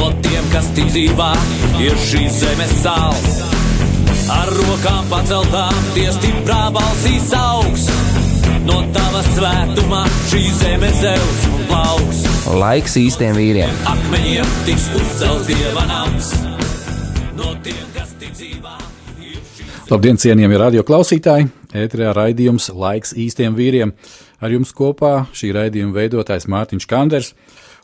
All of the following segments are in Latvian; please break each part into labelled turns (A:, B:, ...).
A: No tiem, kas tic dzīvā, ir šīs zemes sāls. Ar rokām paceltām, tie stiprā balsīs augs. No tava svētumā šī zeme zeus un plauks.
B: Laiks īstiem vīriem.
A: Akmeņiem tiks uzcelts dieva nams. No tiem, kas tic dzīvā,
C: Labdien, cienījamie radio klausītāji! Ēterā raidījums Laiks īstiem vīriem. Ar jums kopā šī raidījuma veidotājs Mārtiņš Kanders.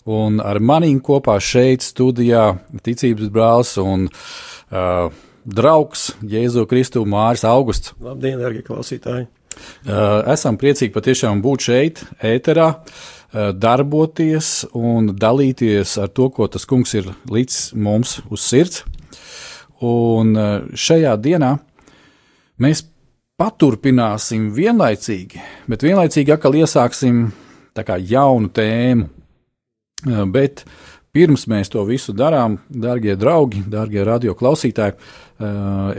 C: Un ar maniem kopā šeit studijā ticības brālis un uh, draugs Jēzu Kristu Māris Augusts.
D: Labdien, darbie klausītāji!
C: Uh, esam priecīgi patiešām būt šeit, ēterā, uh, darboties un dalīties ar to, ko tas kungs ir līdz mums uz sirds. Un uh, šajā dienā mēs paturpināsim vienlaicīgi, bet vienlaicīgi atkal iesāksim kā jaunu tēmu. Bet pirms mēs to visu darām, darbie draugi, darbie radioklausītāji,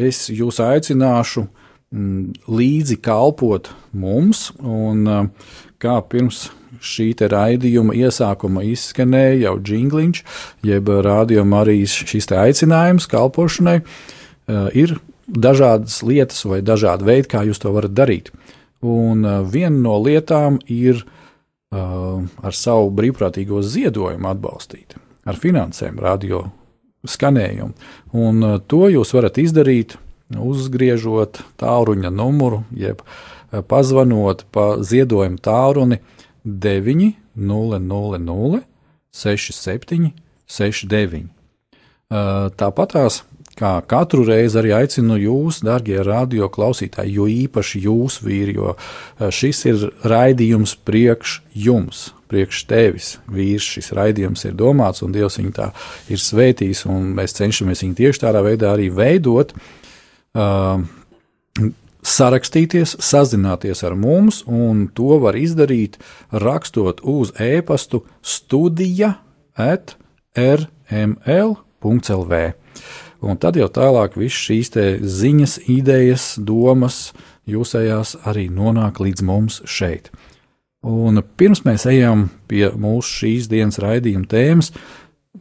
C: es jūs aicināšu mm, līdzi kalpot mums, un kā pirms šī raidījuma iesākuma izskanēja jau jingliņš, jeb rādījuma arī šis aicinājums kalpošanai, ir dažādas lietas vai dažādi veidi, kā jūs to varat darīt. Un viena no lietām ir uh, ar savu brīvprātīgo ziedojumu atbalstīt, ar finansēm, radio skanējumu. Un uh, to jūs varat izdarīt, uzgriežot tālruņa numuru, jeb uh, pazvanot pa ziedojumu tālruni 900 67 69. Uh, Tāpatās, kā katru reizi arī aicinu jūs, darbie radio klausītāji, jo īpaši jūs, vīri, jo uh, šis ir raidījums priekš jums, priekš tevis. Vīrs šis raidījums ir domāts, un Dievs viņu tā ir svētījis, un mēs cenšamies viņu tieši tādā veidā arī veidot. Uh, sarakstīties, sazināties ar mums, un to var izdarīt rakstot uz e-pastu studija at rml.lv. Un tad jau tālāk viss šīs ziņas, idejas, domas, jūsējās arī nonāk līdz mums šeit. Un pirms mēs ejam pie mūsu šīs dienas raidījuma tēmas,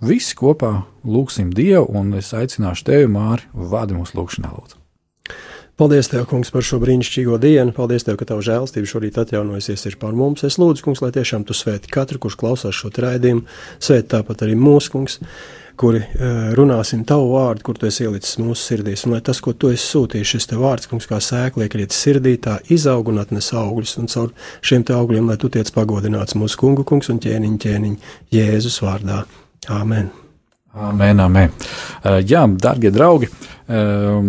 C: visi kopā lūgsim Dievu, un es aicināšu tevi, Māri, vadi mūsu lūgšanā, lūdzu.
D: Paldies, Tev, Kungs, par šo brīnišķīgo dienu. Paldies, Tev, ka Tava žēlstība šorīt atjaunojusies pār mums. Es lūdzu, Kungs, lai tiešām Tu svēti katru, kurš klausās šo raidījumu, svēti tāpat arī mūsu Kungs, kuri uh, runāsim Tavu vārdu, kur Tu esi ielicis mūsu sirdīs, un lai tas, ko Tu esi sūtījis, šis Te vārds, Kungs, kā sēkla iekriet sirdī, tā izaug un atnes augļus, un caur šiem Te augļiem, lai Tu tiec pagodināts mūsu kungu, Kungs, un ķēniņ, ķēniņ, Jēzus vārdā. Āmen!
C: Amen, amen. Uh, jā, darbie draugi, uh,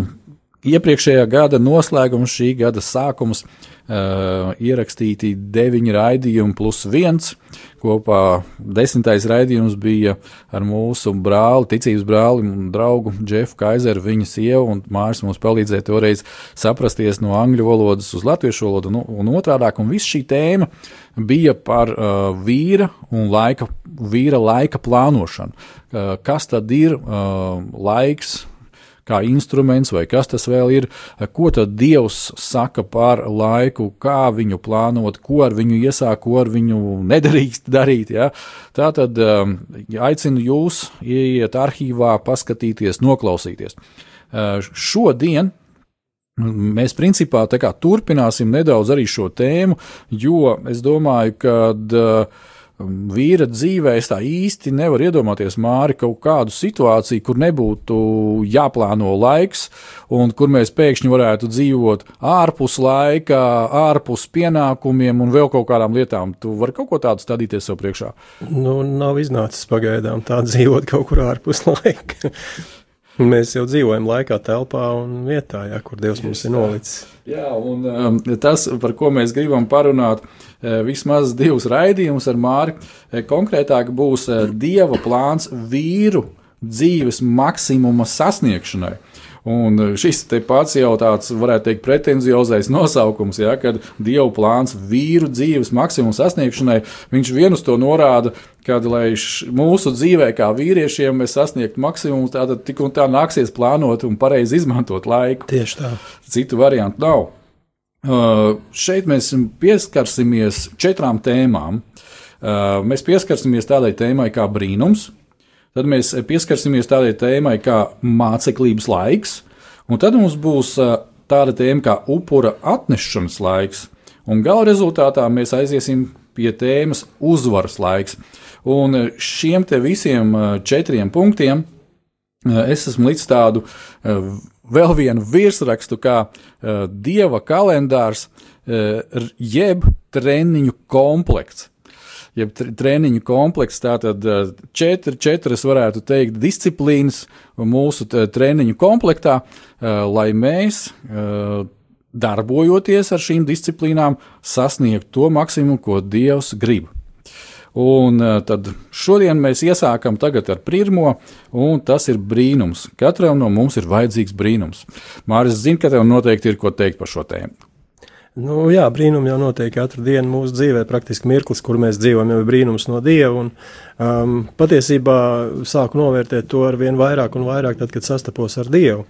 C: iepriekšējā gada noslēgums, šī gada sākums, ierakstīti deviņi raidījumi plus viens. Kopā desmitais raidījums bija ar mūsu brāli, ticības brāli un draugu Džefu Kaiseru, viņa sievu, un Mārs mums palīdzēja toreiz saprasties no angļu valodas uz latviešu valodu, un, un otrādāk, un viss šī tēma bija par uh, vīra un laika, vīra laika plānošanu. Uh, kas tad ir uh, laiks? Kā instruments, vai kas tas vēl ir, ko tad Dievs saka par laiku, kā viņu plānot, ko ar viņu iesākt, ko ar viņu nedrīkst darīt. Ja? Tā tad um, aicinu jūs ieiet arhīvā, paskatīties, noklausīties. Uh, šodien Mēs principā turpināsim nedaudz arī šo tēmu, jo es domāju, ka uh, vīra dzīvē es tā īsti nevaru iedomāties māri kaut kādu situāciju, kur nebūtu jāplāno laiks, un kur mēs pēkšņi varētu dzīvot ārpus laika, ārpus pienākumiem un vēl kaut kādām lietām. Tu vari kaut ko tādu stādīties sev priekšā.
D: Nu, nav iznācis pagaidām tā dzīvot kaut kur ārpus laika. Mēs jau dzīvojam laikā, telpā un vietā, jā, kur Dievs mums ir nolicis.
C: Jā, un um, tas, par ko mēs gribam parunāt, vismaz divus raidījumus ar Māri, konkrētāk būs Dieva plāns vīru dzīves maksimuma sasniegšanai. Un šis te pats jau tāds, varētu teikt, pretenziozais nosaukums, ja, kad Dieva plāns vīru dzīves maksimuma sasniegšanai, viņš vienus to norāda, kad, lai š, mūsu dzīvē, kā vīriešiem, mēs sasniegtu maksimumu, tad tik un tā nāksies plānot un pareizi izmantot laiku.
D: Tieši tā.
C: Citu variantu nav. Uh, šeit mēs pieskarsimies četrām tēmām. Uh, mēs pieskarsimies tādai tēmai kā brīnums, Tad mēs pieskarsimies tādai tēmai kā māceklības laiks, un tad mums būs tāda tēma kā upura atnešanas laiks, un gala rezultātā mēs aiziesim pie tēmas uzvaras laiks. Un šiem te visiem četriem punktiem es esmu līdz tādu vēl vienu virsrakstu kā Dieva kalendārs jeb treniņu komplekts jeb treniņu komplekss. Tātad četri, četras, varētu teikt, disciplīnas mūsu treniņu komplektā, lai mēs, darbojoties ar šīm disciplīnām, sasniegtu to maksimumu, ko Dievs grib. Un tad šodien mēs iesākam ar pirmo, un tas ir brīnums. Katram no mums ir vajadzīgs brīnums. Mārcis zina, ka tev noteikti ir ko teikt par šo tēmu.
D: Nu, jā, brīnumi jau notiek katru dienu mūsu dzīvē. Praktiski mirklis, kur mēs dzīvojam, jau ir brīnums no Dieva. Un, um, patiesībā sāku novērtēt to ar vien vairāk un vairāk, tad, kad sastapos ar Dievu.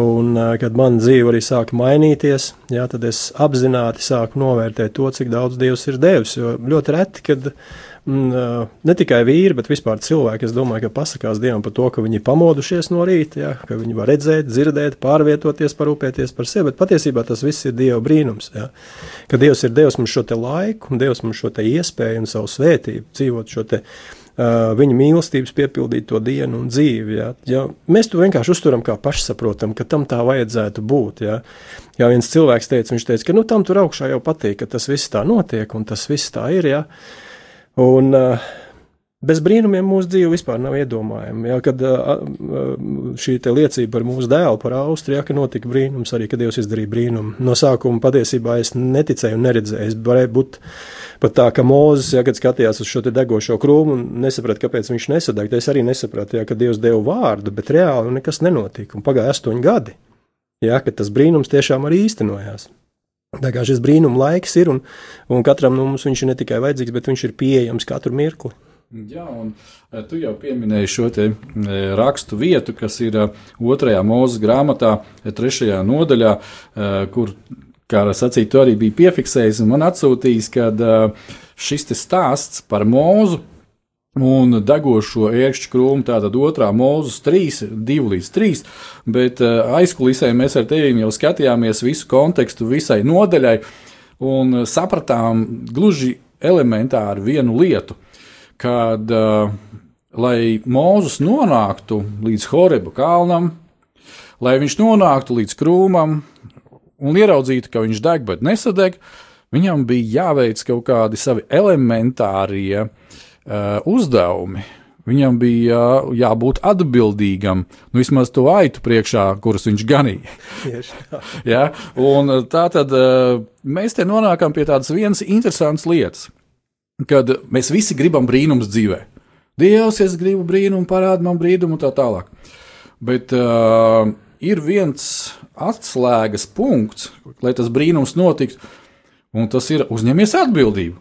D: Un, uh, kad man dzīve arī sāka mainīties, jā, tad es apzināti sāku novērtēt to, cik daudz Dievs ir devis. Jo ļoti reti, kad ne tikai vīri, bet vispār cilvēki. Es domāju, ka pasakās Dievam par to, ka viņi ir pamodušies no rīta, ja, ka viņi var redzēt, dzirdēt, pārvietoties, parūpēties par sevi. Bet patiesībā tas viss ir Dieva brīnums. Ja. Ka Dievs ir devis mums šo laiku, un Dievs mums šo iespēju un savu svētību dzīvot šo te. Uh, viņa mīlestības piepildīt to dienu un dzīvi. Ja. Ja mēs to vienkārši uztveram kā pašsaprotam, ka tam tā vajadzētu būt. Ja. Ja viens cilvēks teica, viņš teica, ka nu, tam tur augšā jau patīk, ka tas viss tā notiek un tas viss tā ir. Ja. Un, uh, Bez brīnumiem mūsu dzīve vispār nav iedomājama. Ja, kad uh, šī liecība par mūsu dēlu, par Austriju, ka notika brīnums, arī kad Dievs izdarīja brīnumu. No sākuma patiesībā es neticēju un neredzēju. Es varēju būt pat tā, ka Mozus, ja, kad skatījās uz šo degošo krūmu un nesaprata, kāpēc viņš nesadeg, es arī nesapratu, ja, ka Dievs deva vārdu, bet reāli nekas nenotika. Pagāja astoņi gadi, ja, kad tas brīnums tiešām arī īstenojās. Tā kā šis brīnuma laiks ir, un, un katram no mums viņš ir ne tikai vajadzīgs, bet viņš ir pieejams katru mirkli.
C: Jā, un eh, tu jau pieminēji šo te eh, rakstu vietu, kas ir eh, otrajā mūzes grāmatā, trešajā nodaļā, kur, kā sacīt, tu arī biji piefiksējis un man atsūtījis, kad šis stāsts par mūzu un degošo ērkšķu krūmu, tātad otrā mūzes 3, 2 līdz 3, bet eh, aizkulisē mēs ar tevi jau skatījāmies visu kontekstu visai nodaļai un sapratām gluži elementāri vienu lietu, kad, uh, lai Mūzes nonāktu līdz Horeba kalnam, lai viņš nonāktu līdz krūmam un ieraudzītu, ka viņš deg, bet nesadeg, viņam bija jāveic kaut kādi savi elementārie uh, uzdevumi. Viņam bija jā, jābūt atbildīgam, nu, vismaz to aitu priekšā, kurus viņš ganīja. ja? Un tā tad mēs te nonākam pie tādas vienas interesantas lietas, kad mēs visi gribam brīnums dzīvē. Dievs, es gribu brīnumu, parādi man brīnumu un tā tālāk. Bet uh, ir viens atslēgas punkts, lai tas brīnums notiktu, un tas ir uzņemies atbildību.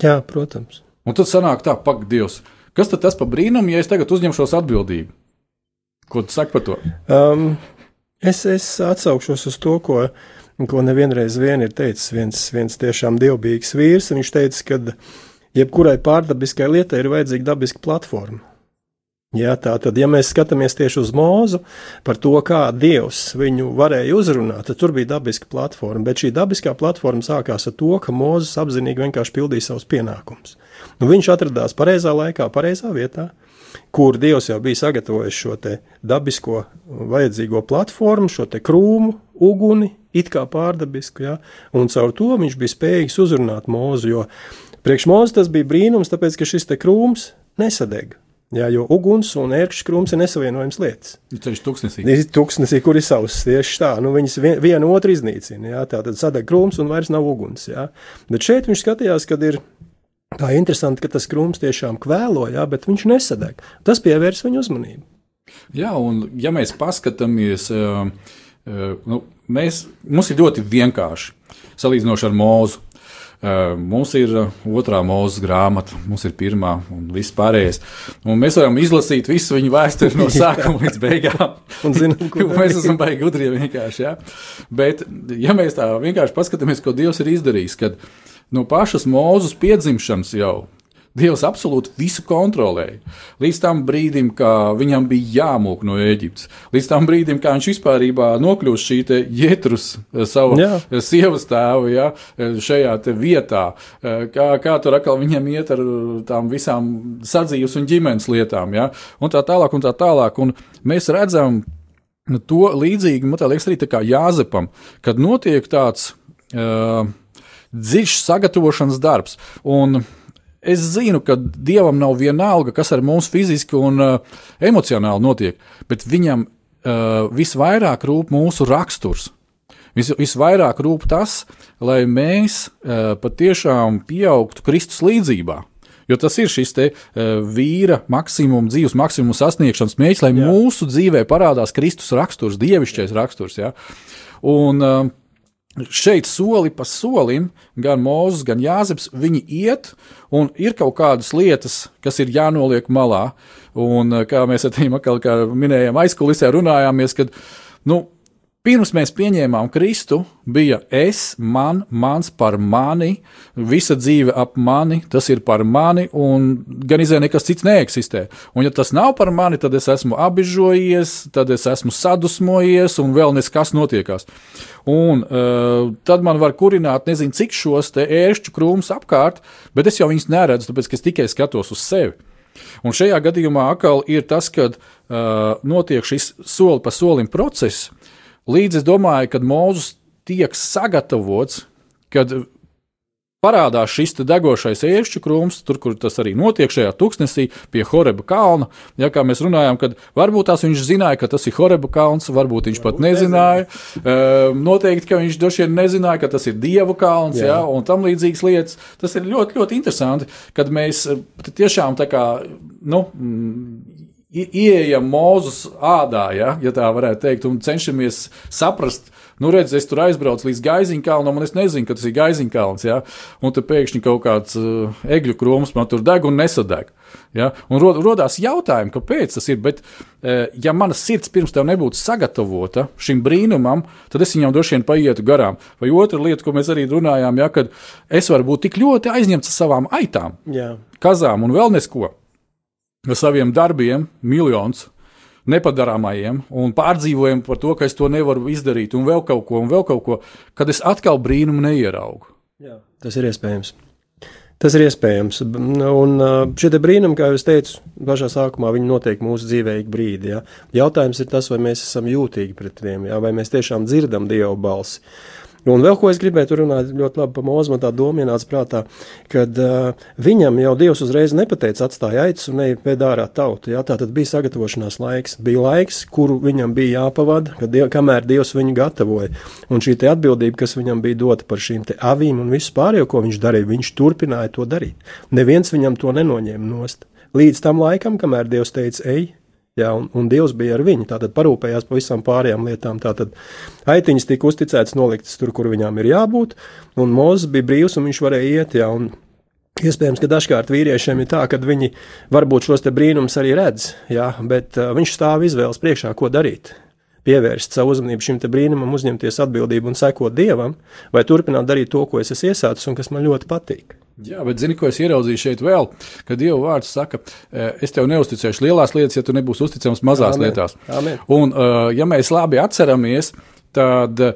D: Jā, protams.
C: Un tad sanāk tā, pak, Dievs, kas tad tas par brīnumu, ja es tagad uzņemšos atbildību? Ko tu saki par to?
D: Um, es, es atsaukšos uz to, ko, ko nevienreiz vien ir teicis viens, viens tiešām dievbijīgs vīrs. Viņš teica, ka jebkurai pārdabiskai lietai ir vajadzīga dabiska platforma. Jā, tā tad, ja mēs skatāmies tieši uz mūzu, par to, kā Dievs viņu varēja uzrunāt, tad tur bija dabiska platforma. Bet šī dabiskā platforma sākās ar to, ka Mozus apzinīgi vienkārši pildīja savus pienākumus. Nu, viņš atradās pareizā laikā, pareizā vietā, kur Dievs jau bija sagatavojis šo dabisko vajadzīgo platformu, šo krūmu, uguni, it kā pārdabisku, ja? un caur to viņš bija spējīgs uzrunāt mūzu. Jo priekš mūzu tas bija brīnums, tāpēc ka šis krūms nesadega. Jā, jo uguns un ērkšķis krūms ir nesavienojams lietas.
C: Ceļš tuksnesī.
D: Tuksnesī, kur ir savs tieši tā. Nu, viņas vien, vienu otru iznīcina. Jā, tā tad sadeg krūms un vairs nav uguns. Jā. Bet šeit viņš skatījās, kad ir Kā interesanti, ka tas krūms tiešām kvēlo, jā, bet viņš nesadeg. Tas pievērs viņu uzmanību.
C: Jā, un ja mēs paskatāmies, nu, mēs, mums ir ļoti vienkārši salīdzinoši ar mūzu. Mums ir otrā mūža grāmata, mums ir pirmā un viss pārējais. Un mēs varam izlasīt visu viņu vēsturi no sākuma līdz beigām.
D: Un zinām,
C: mēs esam baigi gudri vienkārši. Ja? Bet, ja mēs tā vienkārši paskatāmies, ko Dievs ir izdarījis, kad no pašas mūzes piedzimšanas jau Dievs absolūti visu kontrolēja. Līdz tam brīdim, kad viņam bija jāmūk no Eģiptes, līdz tam brīdim, kad viņš vispār nokļūst šī jētrus, eh, savu Jā. Eh, sievas tēvu, ja, eh, šajā vietā, kā, kā tur atkal viņam iet ar tām visām sadzīves un ģimenes lietām, ja, un tā tālāk, un tā tālāk. Un mēs redzam to līdzīgi, man liekas, arī Jāzepam, kad notiek tāds uh, dziļš sagatavošanas darbs. Un, Es zinu, ka dievam nav vienalga, kas ar mums fiziski un uh, emocionāli notiek, bet viņam uh, visvairāk rūp mūsu raksturs. Vis, visvairāk rūp tas, lai mēs uh, patiešām pieaugtu Kristus līdzībā. Jo tas ir šis te, uh, vīra maksimums, dzīves maksimums sasniegšanas mērķis, lai Jā. mūsu dzīvē parādās Kristus raksturs, dievišķais raksturs. Ja? Un, uh, šeit soli pa solim, gan Mozus, gan Jāzeps, viņi iet, un ir kaut kādas lietas, kas ir jānoliek malā. Un kā mēs ar tiem atkal minējām, aizkulisē runājāmies, kad, nu, Pirms mēs pieņēmām Kristu, bija es, man, mans par mani, visa dzīve ap mani, tas ir par mani, un gan izē nekas cits neeksistē. Un, ja tas nav par mani, tad es esmu apbežojies, tad es esmu sadusmojies, un vēl neskas notiekās. Un uh, tad man var kurināt, nezinu, cik šos ēršķu krūmus apkārt, bet es jau viņus neredzu, tāpēc ka es tikai skatos uz sevi. Un šajā gadījumā atkal ir tas, kad uh, notiek šis soli pa solim process, Līdz es domāju, kad Mozus tiek sagatavots, kad parādās šis degošais ēršķu krūms, tur, kur tas arī notiek šajā tuksnesī pie Horeba kalna. Ja kā mēs runājām, kad varbūt tās viņš zināja, ka tas ir Horeba kalns, varbūt viņš pat nezināja. Uh, noteikti, ka viņš droši vien nezināja, ka tas ir Dieva kalns, Jā. ja, un tam līdzīgas lietas. Tas ir ļoti, ļoti interesanti, kad mēs tiešām tā kā, nu, ieejam mūzus ādā, ja, ja tā varētu teikt, un cenšamies saprast, nu, redz, es tur aizbraucu līdz Gaiziņkalnam, un es nezinu, ka tas ir Gaiziņkalns, ja, un te pēkšņi kaut kāds uh, egļu krūms man tur deg un nesadeg. Ja, un rod, rodās jautājumi, kāpēc tas ir, bet, uh, ja mana sirds pirms tam nebūtu sagatavota šim brīnumam, tad es viņam droši vien paietu garām. Vai otra lieta, ko mēs arī runājām, ja, kad es varu būt tik ļoti aizņemts ar savām aitām, Jā. kazām un vēl nesko ar saviem darbiem, miljonus nepadarāmajiem, un pārdzīvojam par to, ka es to nevaru izdarīt, un vēl kaut ko, un vēl kaut ko, kad es atkal brīnumu neieraugu.
D: Jā, tas ir iespējams. Tas ir iespējams. Un šie brīnumi, kā jau teicu, pašā sākumā viņi notiek mūsu dzīvē ik brīdi. Ja? Jautājums ir tas, vai mēs esam jūtīgi pret tiem, ja? vai mēs tiešām dzirdam Dieva balsi. Un vēl ko es gribēju runāt ļoti labi par man tā doma ienāca prātā, kad uh, viņam jau Dievs uzreiz nepateica atstāja aicis un neja pēc ārā tautu. Jā, tā tad bija sagatavošanās laiks, bija laiks, kuru viņam bija jāpavada, kad diev, kamēr Dievs viņu gatavoja. Un šī atbildība, kas viņam bija dota par šīm avīm un visu pārējo, ko viņš darīja, viņš turpināja to darīt. Neviens viņam to nenoņēma nost. Līdz tam laikam, kamēr Dievs teica, ej, Jā, un, un Dievs bija ar viņu. Tātad parūpējās par visām pārējām lietām. Tātad aitiņas tika uzticētas noliktas tur, kur viņām ir jābūt, un Mozus bija brīvs un viņš varēja iet. Jā, un, Iespējams, ka dažkārt vīriešiem ir tā, ka viņi varbūt šos brīnumus arī redz, jā, bet uh, viņš stāv izvēles priekšā, ko darīt. Pievērst savu uzmanību šim brīnumam, uzņemties atbildību un sekot dievam, vai turpināt darīt to, ko es esmu iesācis un kas man ļoti patīk.
C: Jā, bet zini, ko es ieraudzīju šeit vēl, kad Dieva vārds saka, e, es tev neusticēšu lielās lietas, ja tu nebūsi uzticams mazās Amen. lietās.
D: Amen.
C: Un, e, ja mēs labi atceramies, tad e,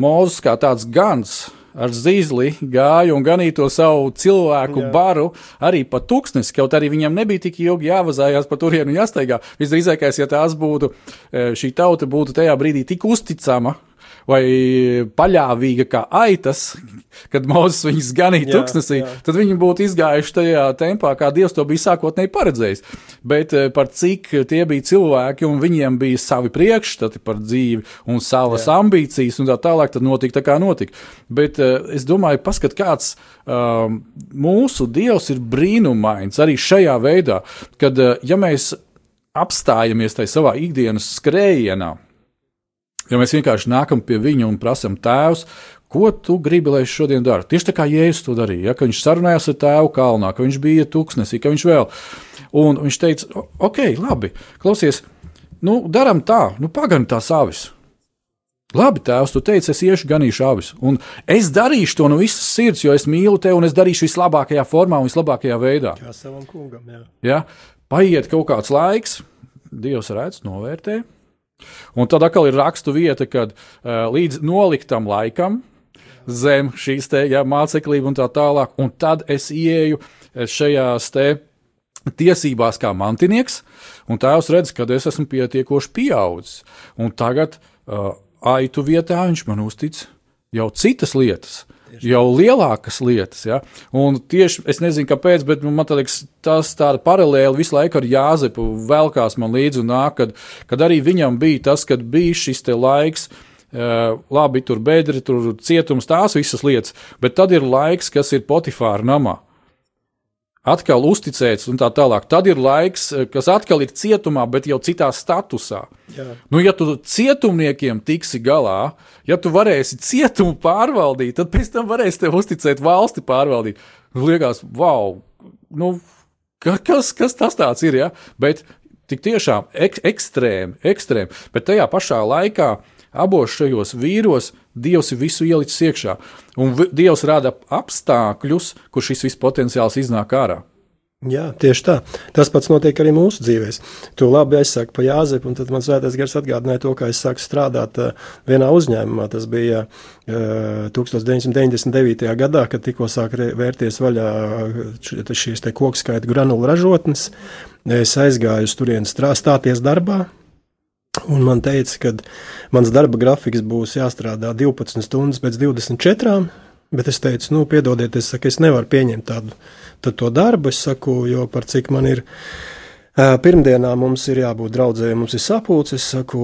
C: Mozus kā tāds gans ar zīzli gāja un ganīja to savu cilvēku Jā. baru arī pa tūkstnesi, kaut arī viņam nebija tik ilgi jāvazājās pa turienu jāsteigā. Visdrīzākais, ja tās būtu, šī tauta būtu tajā brīdī tik uzticama, vai paļāvīga kā aitas, kad Mozus viņus ganīja
D: Jā,
C: tuksnesī,
D: jā.
C: tad viņi būtu izgājuši tajā tempā, kā Dievs to bija sākotnēji paredzējis. Bet eh, par cik tie bija cilvēki un viņiem bija savi priekšstati par dzīvi un savas jā. ambīcijas un tā tālāk, tad notika tā kā notika. Bet eh, es domāju, paskat, kāds um, mūsu Dievs ir brīnumains arī šajā veidā, kad eh, ja mēs apstājamies tajā savā ikdienas skrējienā, Ja mēs vienkārši nākam pie viņa un prasām, Tēvs, ko tu gribi, lai es šodien daru? Tieši tā kā Jēzus to darīja, ja, ka viņš sarunājās ar tēvu kalnā, ka viņš bija tuksnesī, ka viņš vēl. Un viņš teica, "O- ok, labi, klausies, nu, darām tā, nu, pagaidi tās avis. Labi, tēvs, tu teici, es iešu ganīšu avis. Un es darīšu to no visas sirds, jo es mīlu tevi un es darīšu vislabākajā formā un vislabākajā veidā.
D: Kā savam kungam, jā.
C: Ja? Paiet kaut kāds laiks, Dievs redz, novērtē. Un tad atkal ir rakstu vieta, kad uh, līdz noliktam laikam, zem šīs te, ja, māceklība un tā tālāk, un tad es ieeju eh, šajās te tiesībās kā mantinieks, un tēvs redz, ka es esmu pietiekoši pieaudzis. Un tagad uh, aitu vietā viņš man uztic jau citas lietas. Jau lielākas lietas, ja. Un tieši es nezinu, kāpēc, bet man liekas, tas tāda paralēli visu laiku ar Jāzepu velkās man līdzi un nāk, kad, kad arī viņam bija tas, kad bija šis laiks, labi, tur bedri, tur cietums, tās visas lietas, bet tad ir laiks, kas ir Potifāra namā. Atkal uzticēts un tā tālāk. Tad ir laiks, eh, kas atkal ir cietumā, bet jau citā statusā.
D: Jā.
C: Nu, ja tu cietumniekiem tiksi galā, ja tu varēsi cietumu pārvaldīt, tad pēc tam varēsi tev uzticēt valsti pārvaldīt. Nu, liekas, wow, nu, ka- kas, kas tas tāds ir? Ja? Bet tik tiešām ek, ekstrēmi, ekstrēmi. Bet tajā pašā laikā abos šajos vīros Dievs ir visu ielicis iekšā. Un Dievs rada apstākļus, kur šis viss potenciāls iznāk ārā.
D: Jā, tieši tā. Tas pats notiek arī mūsu dzīvēm. Tu labi aizsaki par Jāzepu, un tad man svētais gars atgādināja to, kā es sāku strādāt uh, vienā uzņēmumā. Tas bija uh, 1999. gadā, kad tikko sāk vērties vaļā š- šīs te kokskaita granulu ražotnes. Es aizgāju uz turieni strā- stāties darbā. Un man teica, ka mans darba grafiks būs jāstrādā 12 stundas pēc 24. Bet es teicu, nu, piedodiet, es, saku, es nevaru pieņemt tādu darbu. Es saku, jo par cik man ir. Pirmdienā mums ir jābūt draudzēji, mums ir sapulce. Es saku,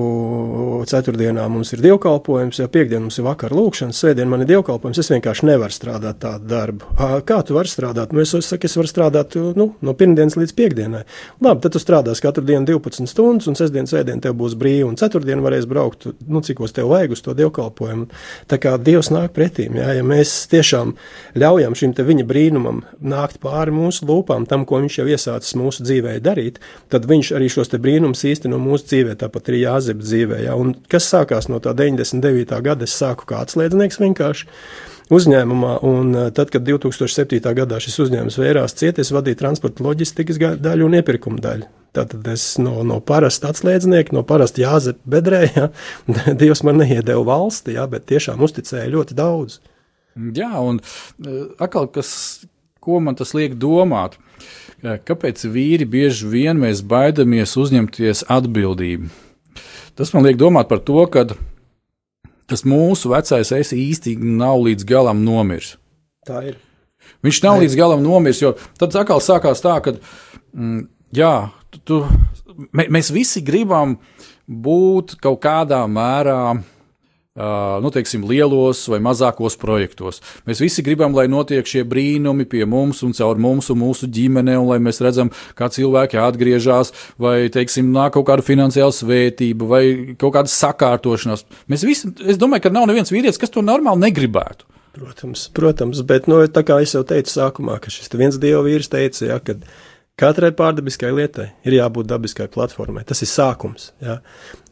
D: ceturtdienā mums ir dievkalpojums, jau piekdienā mums ir vakar lūkšanas, svētdienā man ir dievkalpojums. Es vienkārši nevaru strādāt tādu darbu. Kā tu vari strādāt? Nu, es, saku, es varu strādāt nu, no pirmdienas līdz piekdienai. Labi, tad tu strādāsi katru dienu 12 stundas, un sestdien, svētdien tev būs brīvi, un ceturtdien varēs braukt, nu, cikos tev vajag uz to dievkalpojumu. Tā kā Dievs nāk pretīm, jā, ja mēs tiešām ļaujam šim te viņa brīnumam nākt pāri mūsu lūpām, tam, ko viņš jau iesācis mūsu dzīvē darīt, tad viņš arī šos brīnumus īsteno mūsu dzīvē, tāpat arī Jāzepa dzīvē. Jā. Un kas sākās no tā 99. gada, es sāku kā atslēdznieks vienkārši uzņēmumā, un eh, tad, kad 2007. gadā šis uzņēmums vērās ciet, es vadīju transporta loģistikas daļu un iepirkuma daļu. Tātad es no, no parasta atslēdznieka, no parasta jāzepa bedrē, ja, Dievs man neiedeva valsti, ja, bet tiešām uzticēja ļoti daudz.
C: Jā, un uh, atkal, kas, ko man tas liek domāt, eh, kāpēc vīri bieži vien mēs baidamies uzņemties atbildību? Tas man liek domāt par to, ka tas mūsu vecais es īsti nav līdz galam nomiris.
D: Tā ir.
C: Viņš nav līdz galam nomiris, jo tad atkal sākās tā, ka mm, jā, tu, tu, mē, mēs visi gribam būt kaut kādā mērā. Nu, teiksim, lielos vai mazākos projektos. Mēs visi gribam, lai notiek šie brīnumi pie mums un caur mums un mūsu ģimene, un lai mēs redzam, kā cilvēki atgriežas, vai, teiksim, nāk kaut kāda finansiāla svētība, vai kaut kāda sakārtošanās. Mēs visi, es domāju, ka nav neviens vīrietis, kas to normāli negribētu.
D: Protams, protams, bet, nu, tā kā es jau teicu sākumā, ka šis viens dieva vīrs teica, ja, ka katrai pārdabiskai lietai ir jābūt dabiskai platformai. Tas ir sākums. Ja.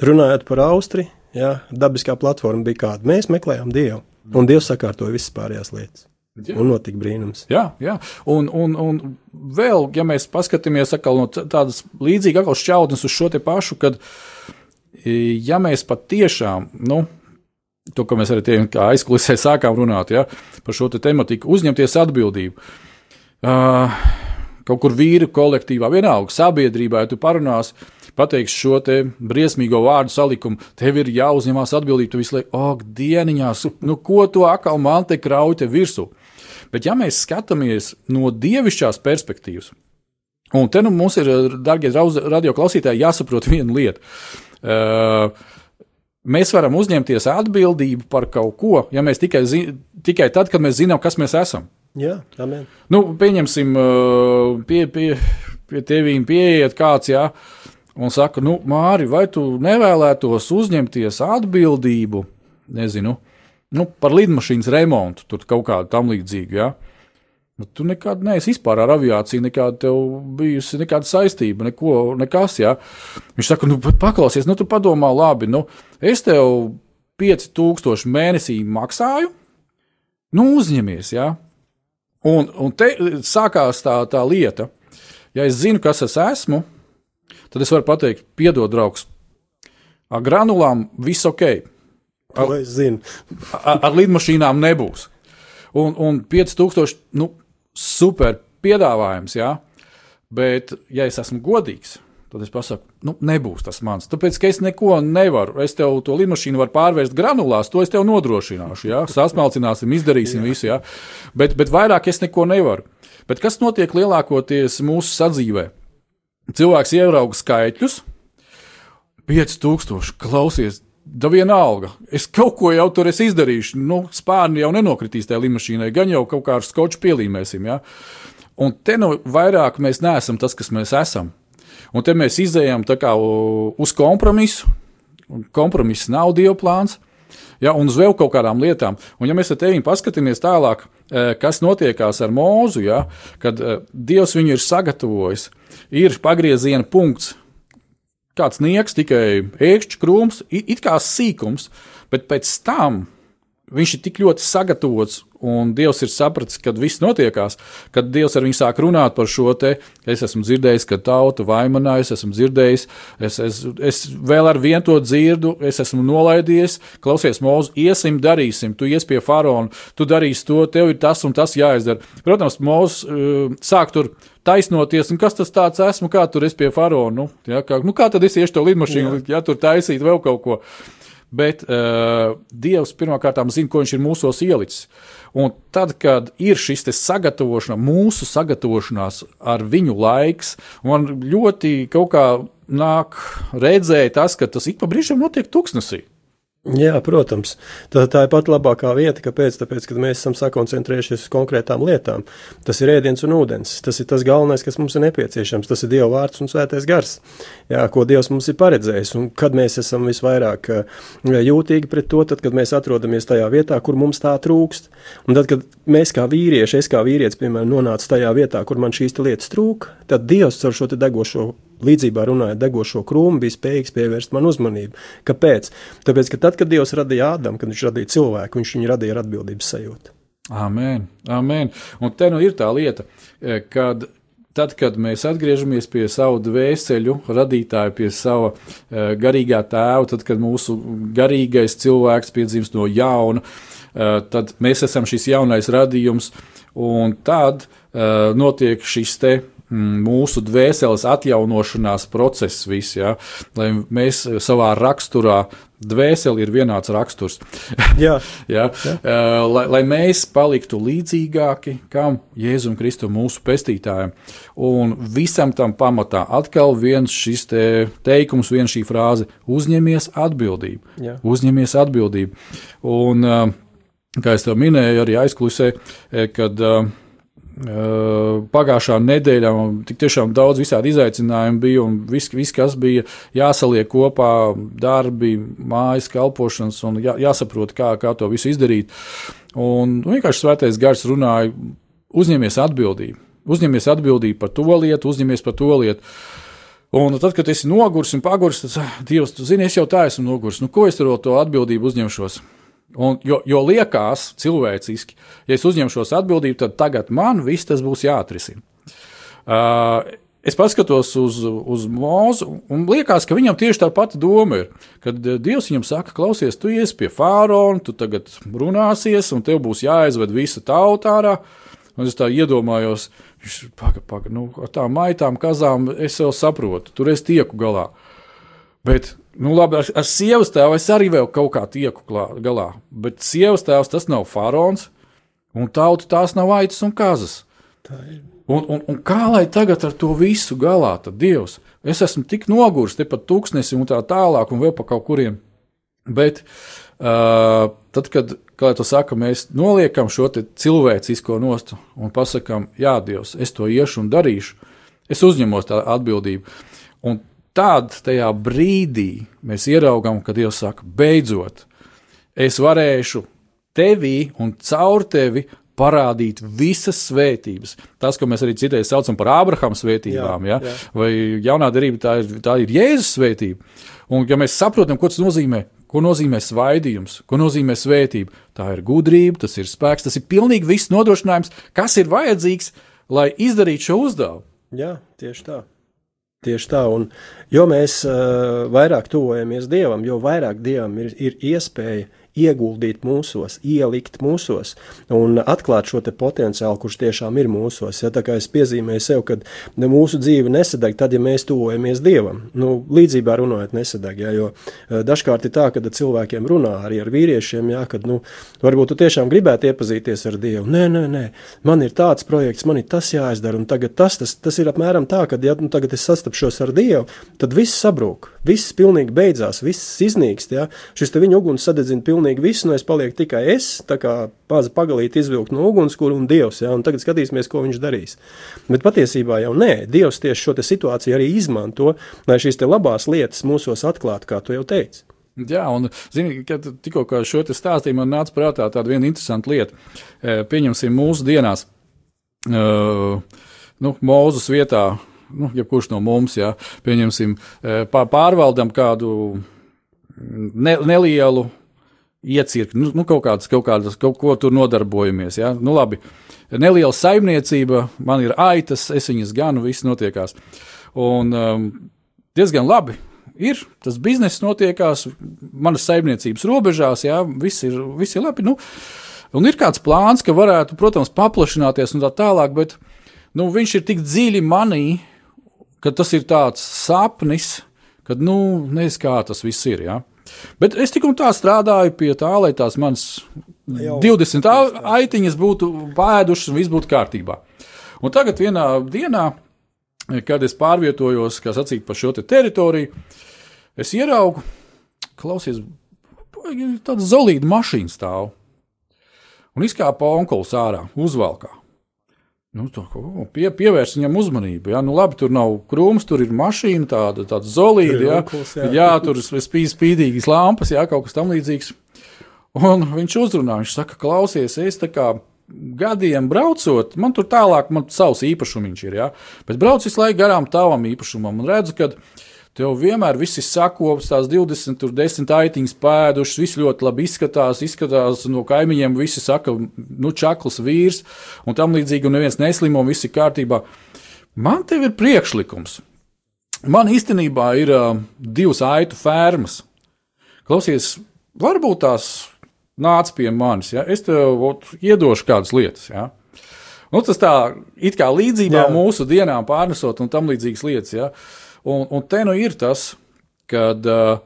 D: Runājot par Austriju, ja, dabiskā platforma bija kāda. Mēs meklējām dievu, un dievs sakārtoja visas pārējās lietas.
C: Jā.
D: Un notika brīnums.
C: Jā, jā. Un, un, un vēl, ja mēs paskatāmies no tādas līdzīgas atkal šķautnes uz šo te pašu, kad, e, ja mēs patiešām, nu, to, ko mēs arī tie kā aizkulisē sākām runāt, ja, par šo te tematiku, uzņemties atbildību. Uh, kaut kur vīru kolektīvā, vienalga sabiedrībā, ja tu parunāsi, pateiksi šo te briesmīgo vārdu salikumu, tev ir jāuzņemās atbildība. Tu visu laiku, ak, dieniņās, nu ko to atkal man te kraute virsū. Bet ja mēs skatāmies no dievišķās perspektīvas, un te nu mums ir, darbie radioklausītāji, jāsaprot viena lieta. Uh, Mēs varam uzņemties atbildību par kaut ko, ja mēs tikai, tikai tad, kad mēs zinām, kas mēs esam.
D: Jā, amen.
C: Nu, pieņemsim, pie, pie, pie tevīm pieiet kāds, jā, un saka, nu, Māri, vai tu nevēlētos uzņemties atbildību, nezinu, nu, par lidmašīnas remontu, tur kaut kādu tam līdzīgu, jā. Bet tu nekad neesi vispār ar aviāciju, nekāda tev bijusi nekāda saistība, neko, nekas. Jā. Viņš saka, nu, paklausies, nu, tu padomā, labi, nu, es tev 5000 mēnesī maksāju, nu, uzņemies, jā. Un, un te sākās tā, tā lieta, ja es zinu, kas es esmu, tad es varu pateikt, piedod, draugs, ar granulām viss ok.
D: Ar,
C: ar, ar lidmašīnām nebūs. Un, un 5000, nu, super piedāvājums, jā. Bet, ja es esmu godīgs, tad es pasaku, nu, nebūs tas mans. Tāpēc, ka es neko nevaru. Es tev to lidmašīnu varu pārvērst granulās, to es tev nodrošināšu. Jā, sasmalcināsim, izdarīsim jā. visu, jā. Bet, bet vairāk es neko nevaru. Bet kas notiek lielākoties mūsu sadzīvē? Cilvēks ierauga skaitļus, 5000, klausies, da vienalga. Es kaut ko jau tur izdarīšu. Nu, spārni jau nenokritīs tajā lidmašīnai, gan jau kaut kā ar skoču pielīmēsim. Ja? Un te nu vairāk mēs neesam tas, kas mēs esam. Un te mēs izējām uz kompromisu. Kompromiss nav Dieva plāns. Ja, un uz vēl kaut kādām lietām. Un, ja mēs ar tevi paskatāmies tālāk, kas notiekās ar mūzu, ja, kad e, Dievs viņu ir sagatavojis, ir pagrieziena punkts, kāds nieks, tikai ēkšķis krūms, it kā sīkums, bet pēc tam viņš ir tik ļoti sagatavots, un Dievs ir sapratis, kad viss notiekās, kad Dievs ar viņu sāk runāt par šo te. Es esmu dzirdējis, ka tauta vaimanājas, esmu dzirdējis, es, es, es vēl ar vienu to dzirdu, es esmu nolaidies, klausies, mūzu, iesim, darīsim, tu ies pie faraona, tu darīsi to, tev ir tas un tas jāizdara. Protams, mūzu uh, sāk tur taisnoties, un kas tas tāds esmu, kā tur es pie faraona, nu, ja, kā, nu kā tad es iešu to lidmašīnu, ja tur taisīt vēl kaut ko. Bet uh, Dievs pirmkārt zina, ko viņš ir mūsos ielicis. Un tad, kad ir šis sagatavošana, mūsu sagatavošanās ar viņu laiks, man ļoti kaut kā nāk redzēt tas, ka tas ik pa brīžam notiek tuksnesī.
D: Jā, protams. Tā, tā ir pat labākā vieta, kāpēc? Tāpēc, ka mēs esam sakoncentrējušies uz konkrētām lietām. Tas ir ēdiens un ūdens. Tas ir tas galvenais, kas mums ir nepieciešams. Tas ir Dieva vārds un svētais gars, jā, ko Dievs mums ir paredzējis. Un kad mēs esam visvairāk jūtīgi pret to, tad, kad mēs atrodamies tajā vietā, kur mums tā trūkst. Un tad, kad mēs kā vīrieši, es kā vīrietis, piemēram, nonācu tajā vietā, kur man šīs lietas trūka, tad Dievs ar šo degošo līdzībā runājot, degošo krūmu, bija spējīgs pievērst man uzmanību. Kāpēc? Tāpēc, ka tad, kad Dievs radīja Ādamu, kad viņš radīja cilvēku, viņš viņu radīja ar atbildības sajūtu.
C: Amen, amen. Un te nu ir tā lieta, e, kad tad, kad mēs atgriežamies pie savu dvēseļu radītāju, pie sava uh, garīgā tēva, tad, kad mūsu garīgais cilvēks piedzimst no jauna, uh, tad mēs esam šis jaunais radījums, un tad uh, notiek šis te mūsu dvēseles atjaunošanās process, viss, ja? lai mēs savā raksturā, dvēseli ir vienāds raksturs.
D: Jā?
C: Jā. Uh, lai, lai mēs paliktu līdzīgāki kam Jēzum Kristum, mūsu pestītājam. Un visam tam pamatā atkal viens šis te teikums, viena šī frāze - uzņemies atbildību. Jā. Uzņemies atbildību. Un, kā tev minēju, arī aizklusē, eh, kad uh, Pagājušā nedēļā tik tiešām daudz visādi izaicinājumu bija, un viss, vis, kas bija jāsaliek kopā, darbi, mājas kalpošanas, un jā, jāsaprot, kā, kā to visu izdarīt. Un vienkārši svētais gars runāja, uzņemies atbildību, uzņemies atbildību par to lietu, uzņemies par to lietu. Un tad, kad esi noguris un paguris, tad, Dievs, tu zini, es jau tā esmu noguris, nu ko es ar to atbildību uzņemšos? Un, jo, jo liekas cilvēciski, ja es uzņemšos atbildību, tad tagad man viss tas būs jāatrisina. Uh, es paskatos uz, uz mūzu, un liekas, ka viņam tieši tā pati doma ir. Kad uh, Dievs viņam saka, klausies, tu iesi pie fārona, tu tagad runāsies, un tev būs jāizved visa tauta ārā. Un es tā iedomājos, viņš paga, paga, nu, ar tām maitām, kazām es jau saprotu, tur es tieku galā. Bet, nu, labi, ar, ar sievas tēvu es arī vēl kaut kā tieku klā, galā. Bet sievas tēvs tas nav faraons, un tauta tās nav aitas un kazas. Un, un, un kā lai tagad ar to visu galā, tad Dievs? Es esmu tik noguris, te pat tūkstnesim un tā tālāk, un vēl pa kaut kuriem. Bet uh, tad, kad kā jau saka, mēs noliekam šo cilvēcisko nostu un pasakām, Jā, Dievs, es to iešu un darīšu. Es uzņemos tā atbildību. Un tad tajā brīdī mēs ieraugām, ka Dievs saka, beidzot, es varēšu tevī un caur tevi parādīt visas svētības. Tas, ko mēs arī citreiz saucam par Ābrahama svētībām, jā, ja? jā. vai jaunā derība, tā ir, tā ir Jēzus svētība. Un, ja mēs saprotam, ko tas nozīmē, Ko nozīmē svaidījums, ko nozīmē svētība? Tā ir gudrība, tas ir spēks, tas ir pilnīgi viss nodrošinājums, kas ir vajadzīgs, lai izdarītu šo uzdevumu.
D: Jā, tieši tā. Tieši tā, un jo mēs uh, vairāk tuvojamies Dievam, jo vairāk Dievam ir, ir iespēja ieguldīt mūsos, ielikt mūsos un atklāt šo potenciālu, kurš tiešām ir mūsos. Ja, tā kā es piezīmēju sev, ka mūsu dzīve nesadeg tad, ja mēs tuvojamies Dievam. Nu, līdzībā runājot, nesadeg. Ja, jo eh, dažkārt ir tā, ka cilvēkiem runā arī ar vīriešiem, ja, kad nu, varbūt tu tiešām gribētu iepazīties ar Dievu. Nē, nē, nē, man ir tāds projekts, man ir tas jāizdara, un tagad tas, tas, tas ir apmēram tā, ka, ja nu, tagad es sastapšos ar Dievu, tad viss sabrūk, viss pilnīgi beidzās, viss iznīkst. Ja. Šis te viņa uguns sadedzina pilnīgi visu, un es palieku tikai es, tā kā maza pagalīti izvilkt no ugunskura un Dievs, ja, un tagad skatīsimies, ko viņš darīs. Bet patiesībā jau nē, Dievs tieši šo situāciju arī izmanto, lai šīs labās lietas mūsos atklātu, kā tu jau teici.
C: Jā, un zini, kad tikko šo te stāstīju, man nāca prātā tāda viena interesanta lieta. E, pieņemsim mūsu dienās, uh, nu, Mūzus vietā, nu, jebkurš no mums, jā, pieņemsim, e, pārvaldam kādu ne, nelielu iecirkni, nu, nu, kaut, kādas, kaut, kādas, kaut ko tur nodarbojamies. Ja? Nu, labi, neliela saimniecība, man ir aitas, es viņas ganu, viss notiekās. Un um, diezgan labi. Ir tas bizness notiekās manas saimniecības robežās, jā, viss ir, viss ir labi. Nu, un ir kāds plāns, ka varētu, protams, paplašināties un tā tālāk, bet nu, viņš ir tik dziļi manī, ka tas ir tāds sapnis, ka, nu, nezinu, kā tas viss ir. Jā. Bet es tik un tā strādāju pie tā, lai tās manas Jau, 20 aitiņas būtu pēdušas un viss būtu kārtībā. Un tagad vienā dienā, kad es pārvietojos, kā sacīt, pa šo te teritoriju, es ieraugu, klausies, tāda zelīta mašīna stāv. Un izkāpa onkulis ārā, uzvalkā. Nu, tā, pie, pievērs viņam uzmanību. Ja? Nu, labi, tur nav krūms, tur ir mašīna, tāda, tāda zolīda. Ja? Jā. jā, tur ir spīd, spīdīgas lampas, jā, kaut kas tam līdzīgs. Un viņš uzrunā, viņš saka, klausies, es tā kā gadiem braucot, man tur tālāk, man savs īpašums ir, ja? bet brauc visu laiku garām tavam īpašumam un redzu, ka viņa Tev vienmēr viss ir sakopts, tās 20, tur 10 aitiņas pēdušas, viss ļoti labi izskatās, izskatās no kaimiņiem, visi saka, nu, čakls vīrs un tam līdzīgi, un neviens neslimo, viss ir kārtībā. Man te ir priekšlikums. Man īstenībā ir uh, divas aitu fermas. Klausies, varbūt tās nāc pie manis, ja? es tev ot, iedošu kādas lietas. Ja? Nu, tas tā kā līdzībā Jā. mūsu dienām pārnesot un tam līdzīgas lietas. Ja? Uh, Un, un te nu ir tas, kad uh,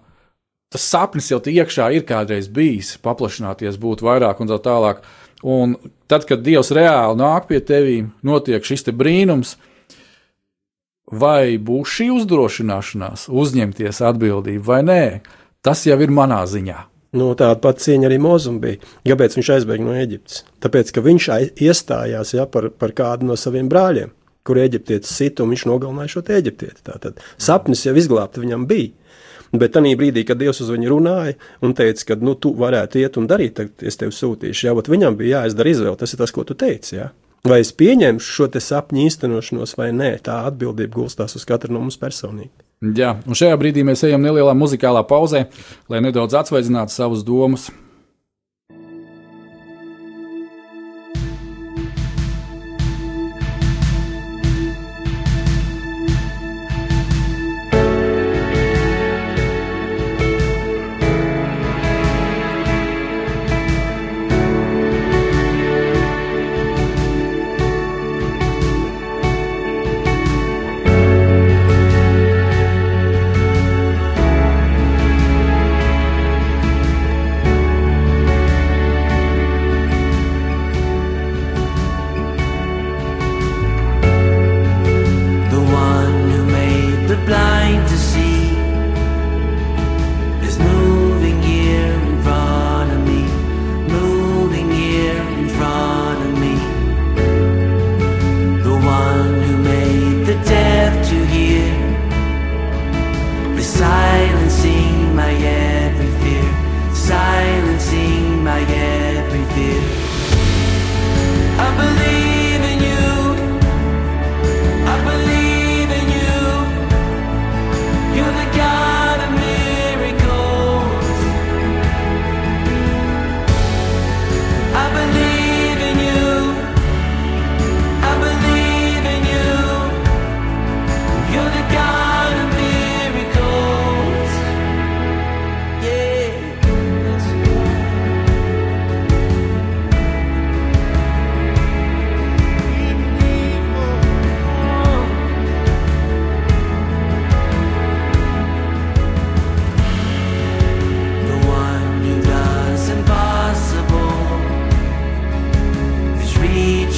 C: tas sapnis jau iekšā ir kādreiz bijis, paplašināties, būt vairāk un tā tālāk. Un tad, kad Dievs reāli nāk pie tevis, notiek šis brīnums, vai būs šī uzdrošināšanās uzņemties atbildību vai nē, tas jau ir manā ziņā.
D: Nu, tāda pati cīņa arī Mozum bija. Kāpēc viņš aizbēga no Eģiptes? Tāpēc, ka viņš iestājās ja, par, par kādu no saviem brāļiem kur eģiptietis sita un viņš nogalināja šo eģiptieti. Tātad sapnis jau izglābt viņam bija. Bet tajā brīdī, kad Dievs uz viņu runāja un teica, ka nu, tu varētu iet un darīt, tad es tevi sūtīšu. Jā, viņam bija jāizdara izvēle. Tas ir tas, ko tu teici. Jā. Vai es pieņemšu šo sapņu īstenošanos vai nē, tā atbildība gulstās uz katru no mums personīgi.
C: Jā, un šajā brīdī mēs ejam nelielā muzikālā pauzē, lai nedaudz atsvaidzinātu savas domas.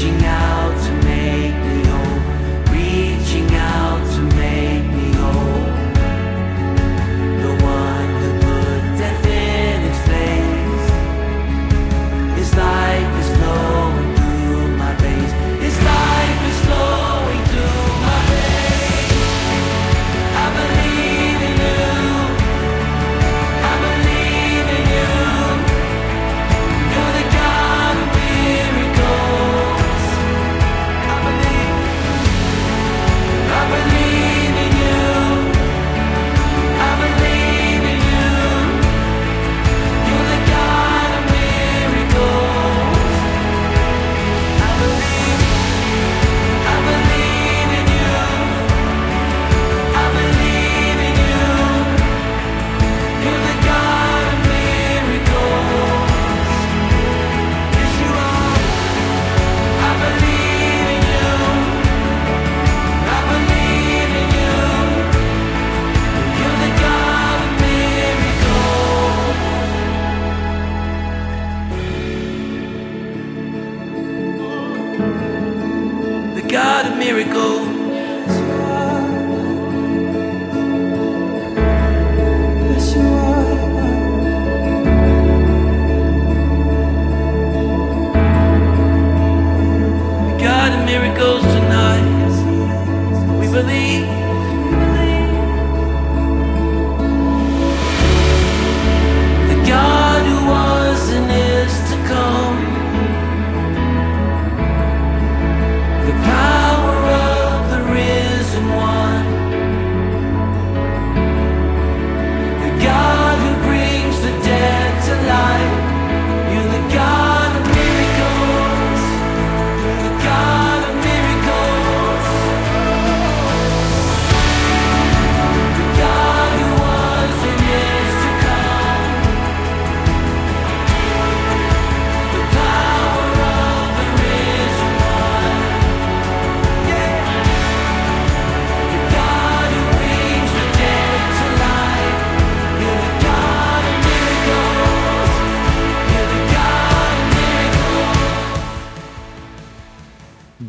C: tinha believe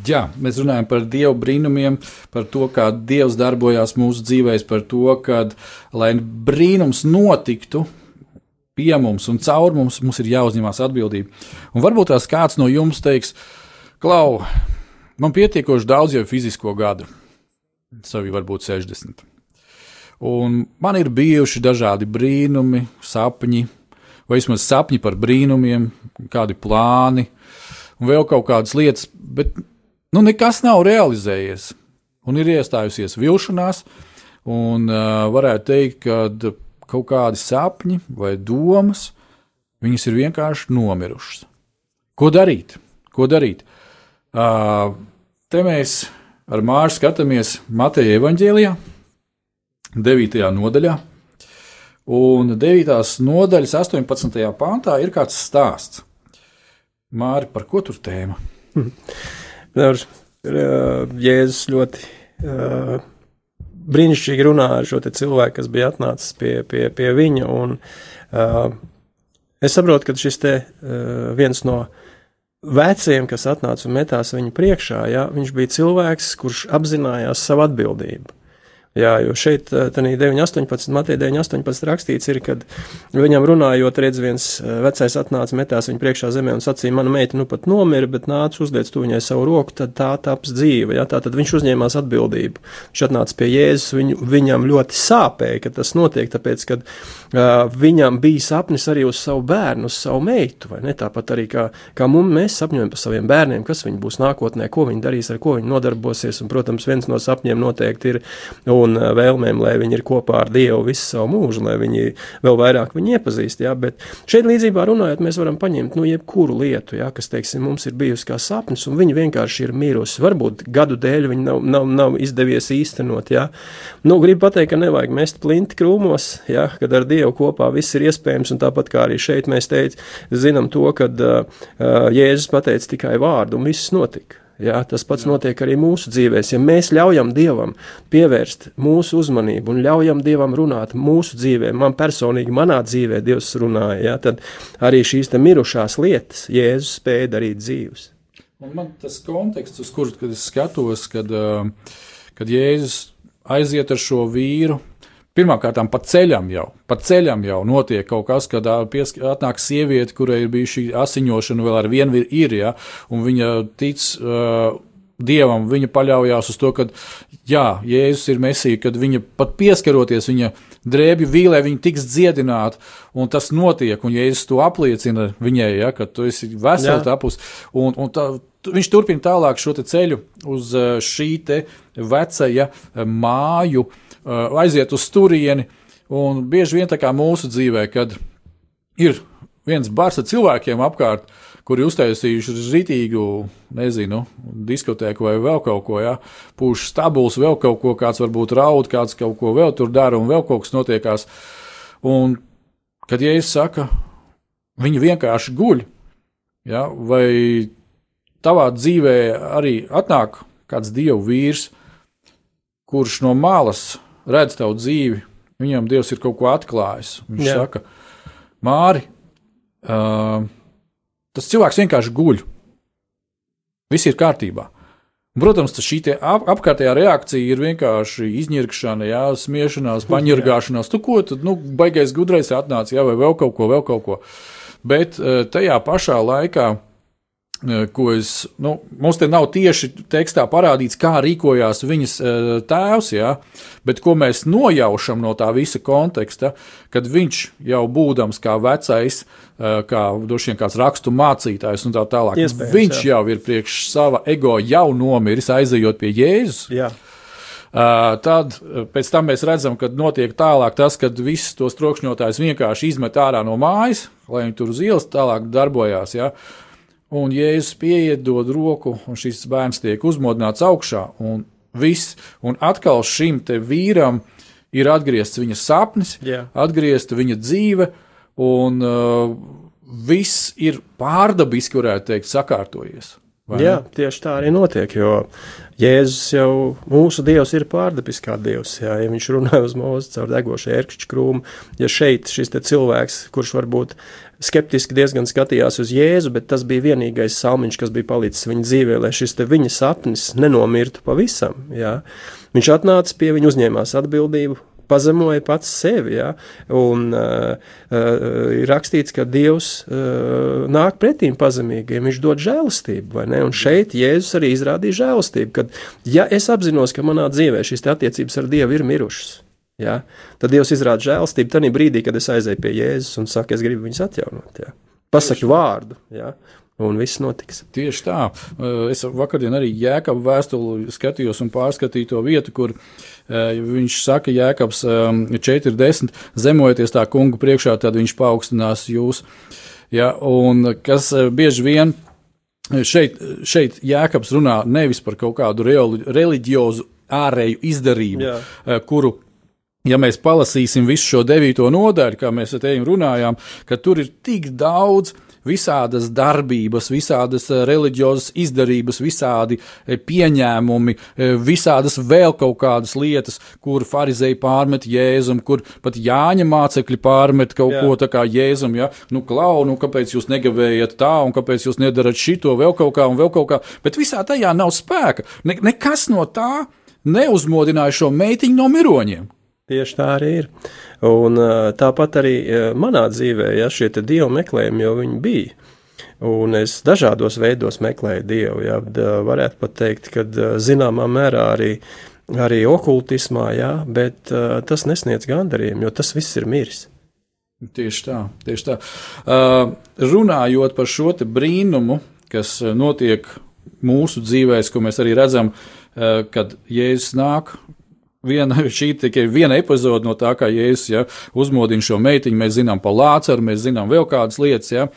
C: Jā, mēs runājam par dievu brīnumiem, par to, kā dievs darbojās mūsu dzīvēm, par to, ka, lai brīnums notiktu pie mums un caur mums, mums ir jāuzņemās atbildība. Un varbūt tās kāds no jums teiks, Klau, man pietiekoši daudz jau fizisko gadu, savi varbūt 60. Un man ir bijuši dažādi brīnumi, sapņi, vai vismaz sapņi par brīnumiem, kādi plāni, un vēl kaut kādas lietas, bet nu, nekas nav realizējies. Un ir iestājusies vilšanās, un uh, varētu teikt, ka kaut kādi sapņi vai domas, viņas ir vienkārši nomirušas. Ko darīt? Ko darīt? Uh, te mēs ar Mārsu skatāmies Mateja evaņģēlijā, 9. nodaļā. Un 9. nodaļas 18. pāntā ir kāds stāsts. Māri, par ko tur tēma?
D: Jēzus ļoti uh, brīnišķīgi runā ar šo cilvēku, kas bija atnācis pie, pie, pie viņa. Un, uh, es saprotu, ka šis te, uh, viens no veciem, kas atnāca un metās viņa priekšā, ja, viņš bija cilvēks, kurš apzinājās savu atbildību. Jā, jo šeit, tādā 9,18, Matei 9,18 rakstīts, ir, kad viņam runājot, redz, viens vecais atnāca, metās viņa priekšā zemē un sacīja, mana meita nu pat nomira, bet nāc, uzliec tu viņai savu roku, tad tā taps dzīve. Jā, tā tad viņš uzņēmās atbildību. Viņš atnāca pie Jēzus, viņu, viņam ļoti sāpēja, ka tas notiek, tāpēc, ka uh, viņam bija sapnis arī uz savu bērnu, uz savu meitu, vai ne? Tāpat arī kā, kā mums, mēs sapņojam par saviem bērniem, kas viņi būs nākotnē, ko viņi darīs, ar ko viņi nodarbosies, un, protams, viens no sapņiem noteikti ir un uh, vēlmēm, lai viņi ir kopā ar Dievu visu savu mūžu, lai viņi vēl vairāk viņu iepazīst. Jā, bet šeit līdzībā runājot, mēs varam paņemt nu, jebkuru lietu, jā, kas, teiksim, mums ir bijusi kā sapnis, un viņa vienkārši ir mirusi. Varbūt gadu dēļ viņa nav, nav, nav izdevies īstenot. Jā. Nu, gribu pateikt, ka nevajag mest plinti krūmos, jā, kad ar Dievu kopā viss ir iespējams, un tāpat kā arī šeit mēs teic, zinām to, ka uh, Jēzus pateica tikai vārdu, un viss notika. Jā, tas pats Jā. notiek arī mūsu dzīvēm. Ja mēs ļaujam Dievam pievērst mūsu uzmanību un ļaujam Dievam runāt mūsu dzīvē, man personīgi, manā dzīvē Dievs runāja, jā, tad arī šīs mirušās lietas Jēzus spēja darīt dzīves.
C: Un man tas konteksts, uz kuru skatos, kad, kad Jēzus aiziet ar šo vīru Pirmkārt, pa ceļam jau, pa ceļam jau notiek kaut kas, kad atnāk sieviete, kurai ir bijusi šī asiņošana, vēl ar vienu ir, ja, un viņa tic uh, dievam, viņa paļaujas uz to, ka, jā, Jēzus ir mesija, kad viņa pat pieskaroties viņa drēbju vīlē, viņa tiks dziedināta, un tas notiek, un Jēzus to apliecina viņai, ja, ka tu esi vesela tapus, un, un tā, viņš turpina tālāk šo ceļu uz šī te vecaja māju, Uh, aiziet uz turieni. Un bieži vien tā kā mūsu dzīvē, kad ir viens bars ar cilvēkiem apkārt, kuri uztaisījuši rītīgu, nezinu, diskotēku vai vēl kaut ko, ja, pūš stabuls, vēl kaut ko, kāds varbūt raud, kāds kaut ko vēl tur dara un vēl kaut kas notiekās. Un, kad ja es saku, viņi vienkārši guļ, ja, vai tavā dzīvē arī atnāk kāds dievu vīrs, kurš no malas redz tavu dzīvi, viņam Dievs ir kaut ko atklājis. Viņš Jā. saka, Māri, uh, tas cilvēks vienkārši guļ. Viss ir kārtībā. Protams, šī ap, apkārtējā reakcija ir vienkārši izņirkšana, jā, smiešanās, paņirgāšanās. Tu ko, tad, nu, baigais gudrais atnāca, jā, vai vēl kaut ko, vēl kaut ko. Bet tajā pašā laikā ko es, nu, mums te nav tieši tekstā parādīts, kā rīkojās viņas tēvs, jā, bet ko mēs nojaušam no tā visa konteksta, kad viņš jau būdams kā vecais, kā droši vien kāds rakstu mācītājs un tā tālāk, Iespējams, viņš jā. jau ir priekš sava ego jau nomiris, aizejot pie Jēzus. Jā. Uh, tad pēc tam mēs redzam, ka notiek tālāk tas, kad visus tos trokšņotājus vienkārši izmet ārā no mājas, lai viņi tur uz ielas tālāk darbojās. Ja? Uh, Un Jēzus pieiet, dod roku, un šis bērns tiek uzmodināts augšā, un viss. Un atkal šim te vīram ir atgriezts viņa sapnis, yeah. atgriezta viņa dzīve, un uh, viss ir pārdabiski, varētu teikt, sakārtojies.
D: Jā,
C: ne?
D: tieši tā arī notiek, jo Jēzus jau mūsu Dievs ir pārdabis kā Dievs. Jā, ja viņš runāja uz mūzu caur degošu ērkšķu krūmu, ja šeit šis te cilvēks, kurš varbūt skeptiski diezgan skatījās uz Jēzu, bet tas bija vienīgais salmiņš, kas bija palicis viņa dzīvē, lai šis viņa sapnis nenomirtu pavisam. Jā. Viņš atnāca pie viņa, uzņēmās atbildību, pazemoja pats sevi. Ja? Un uh, uh, ir rakstīts, ka Dievs uh, nāk pretīm pazemīgiem, viņš dod žēlastību. Un šeit Jēzus arī izrādīja žēlastību, kad ja es apzinos, ka manā dzīvē šīs attiecības ar Dievu ir mirušas. Ja? Tad Dievs izrāda žēlastību tajā brīdī, kad es aizēju pie Jēzus un saku, es gribu viņus atjaunot. Ja? Pasaku vārdu, ja? un viss notiks.
C: Tieši tā. Es vakardien arī Jēkabu vēstuli skatījos un pārskatīju to vietu, kur uh, viņš saka, Jēkabs um, 40, zemojoties tā kunga priekšā, tad viņš paaugstinās jūs. Ja, un kas uh, bieži vien šeit, šeit Jēkabs runā nevis par kaut kādu reliģiozu ārēju izdarību,
D: Jā.
C: kuru ja mēs palasīsim visu šo devīto nodaļu, kā mēs te runājām, ka tur ir tik daudz visādas darbības, visādas eh, reliģiozas izdarības, visādi eh, pieņēmumi, eh, visādas vēl kaut kādas lietas, kur farizēji pārmet jēzum, kur pat Jāņa mācekļi pārmet kaut
D: Jā.
C: ko tā kā jēzum, ja, nu, klau, nu, kāpēc jūs negavējat tā, un kāpēc jūs nedarat šito, vēl kaut kā, un vēl kaut kā, bet visā tajā nav spēka. Ne, nekas no tā neuzmodināja šo meitiņu no miroņiem.
D: Tieši tā arī ir. Un tāpat arī manā dzīvē, ja šie dievu meklējumi jau bija. Un es dažādos veidos meklēju dievu. Ja, varētu pat teikt, ka zināmā mērā arī, arī okultismā, ja, bet ā, tas nesniedz gandarījumu, jo tas viss ir miris.
C: Tieši tā, tieši tā. Uh, runājot par šo brīnumu, kas uh, notiek mūsu dzīvēs, ko mēs arī redzam, uh, kad Jēzus nāk. Viena, šī tikai viena epizode no tā, kā Jēzus ja, uzmodina šo meitiņu. Mēs zinām par Lācaru, mēs zinām vēl kādas lietas. Ja.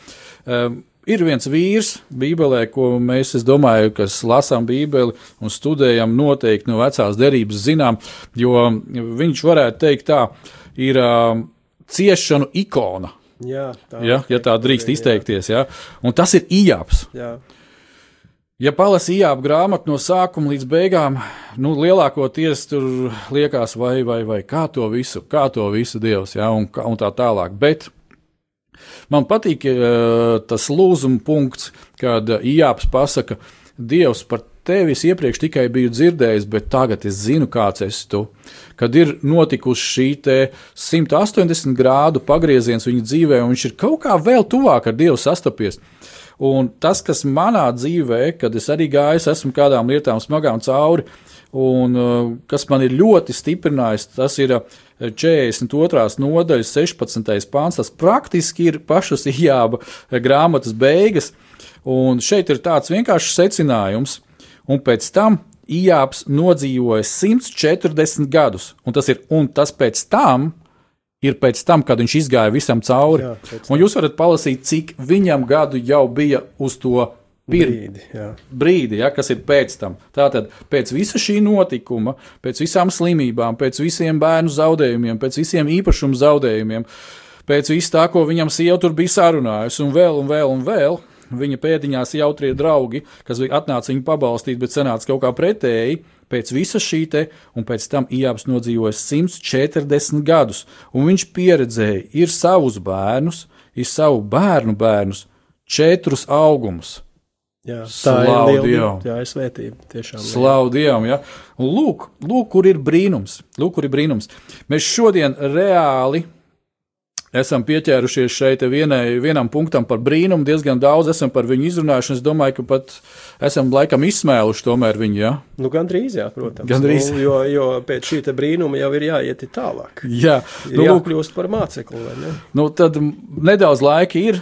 C: Uh, ir viens vīrs Bībelē, ko mēs, es domāju, kas lasām Bībeli un studējam, noteikti no vecās derības zinām, jo viņš varētu teikt tā, ir uh, ciešanu ikona.
D: Jā, tā
C: Ja, ja tā drīkst izteikties, ja. un tas ir ijāps.
D: Jā,
C: Ja palasīja ap grāmatu no sākuma līdz beigām, nu, lielākoties tur liekas, vai, vai, vai kā to visu, kā to visu Dievs, ja, un, un tā tālāk. Bet man patīk eh, tas lūzuma punkts, kad Ijāps pasaka, Dievs par tevi es iepriekš tikai biju dzirdējis, bet tagad es zinu, kāds esi tu. Kad ir notikusi šī te 180 grādu pagrieziens viņa dzīvē, un viņš ir kaut kā vēl tuvāk ar Dievu sastapies. Un tas, kas manā dzīvē, kad es arī gāju, esmu kādām lietām smagām cauri, un uh, kas man ir ļoti stiprinājis, tas ir uh, 42. nodaļas 16. pāns. Tas praktiski ir pašas ijāba grāmatas beigas, un šeit ir tāds vienkāršs secinājums, un pēc tam Ijāps nodzīvoja 140 gadus, un tas ir, un tas pēc tam ir pēc tam, kad viņš izgāja visam cauri.
D: Jā,
C: un jūs varat palasīt, cik viņam gadu jau bija uz to pirmo
D: brīdi. Jā.
C: brīdi, ja, kas ir pēc tam. Tātad pēc visa šī notikuma, pēc visām slimībām, pēc visiem bērnu zaudējumiem, pēc visiem īpašumu zaudējumiem, pēc vis tā, ko viņam sieva tur bija sarunājusi, un vēl, un vēl, un vēl. Viņa pēdiņās jautrie draugi, kas atnāca viņu pabalstīt, bet sanāca kaut kā pretēji. Pēc visa šī te, un pēc tam Ijāps nodzīvoja 140 gadus, un viņš pieredzēja, ir savus bērnus, ir savu bērnu bērnus, četrus augumus.
D: Jā, tā
C: Slavu
D: ir liela ir svētība. Tiešām.
C: Slavu Dievam, ja. Lūk, lūk, kur ir brīnums. Lūk, kur ir brīnums. Mēs šodien reāli esam pieķērušies šeit vienai, vienam punktam par brīnumu. Diezgan daudz esam par viņu izrunājuši. un Es domāju, ka pat esam laikam izsmēluši tomēr viņu. Ja?
D: Nu, gan drīz, jā, protams.
C: Gandrīz.
D: Nu, jo, jo pēc šī brīnuma jau ir jāiet tālāk.
C: Jā,
D: Ir
C: nu,
D: jākļūst par mācekli, ne?
C: nu, tad nedaudz laika ir.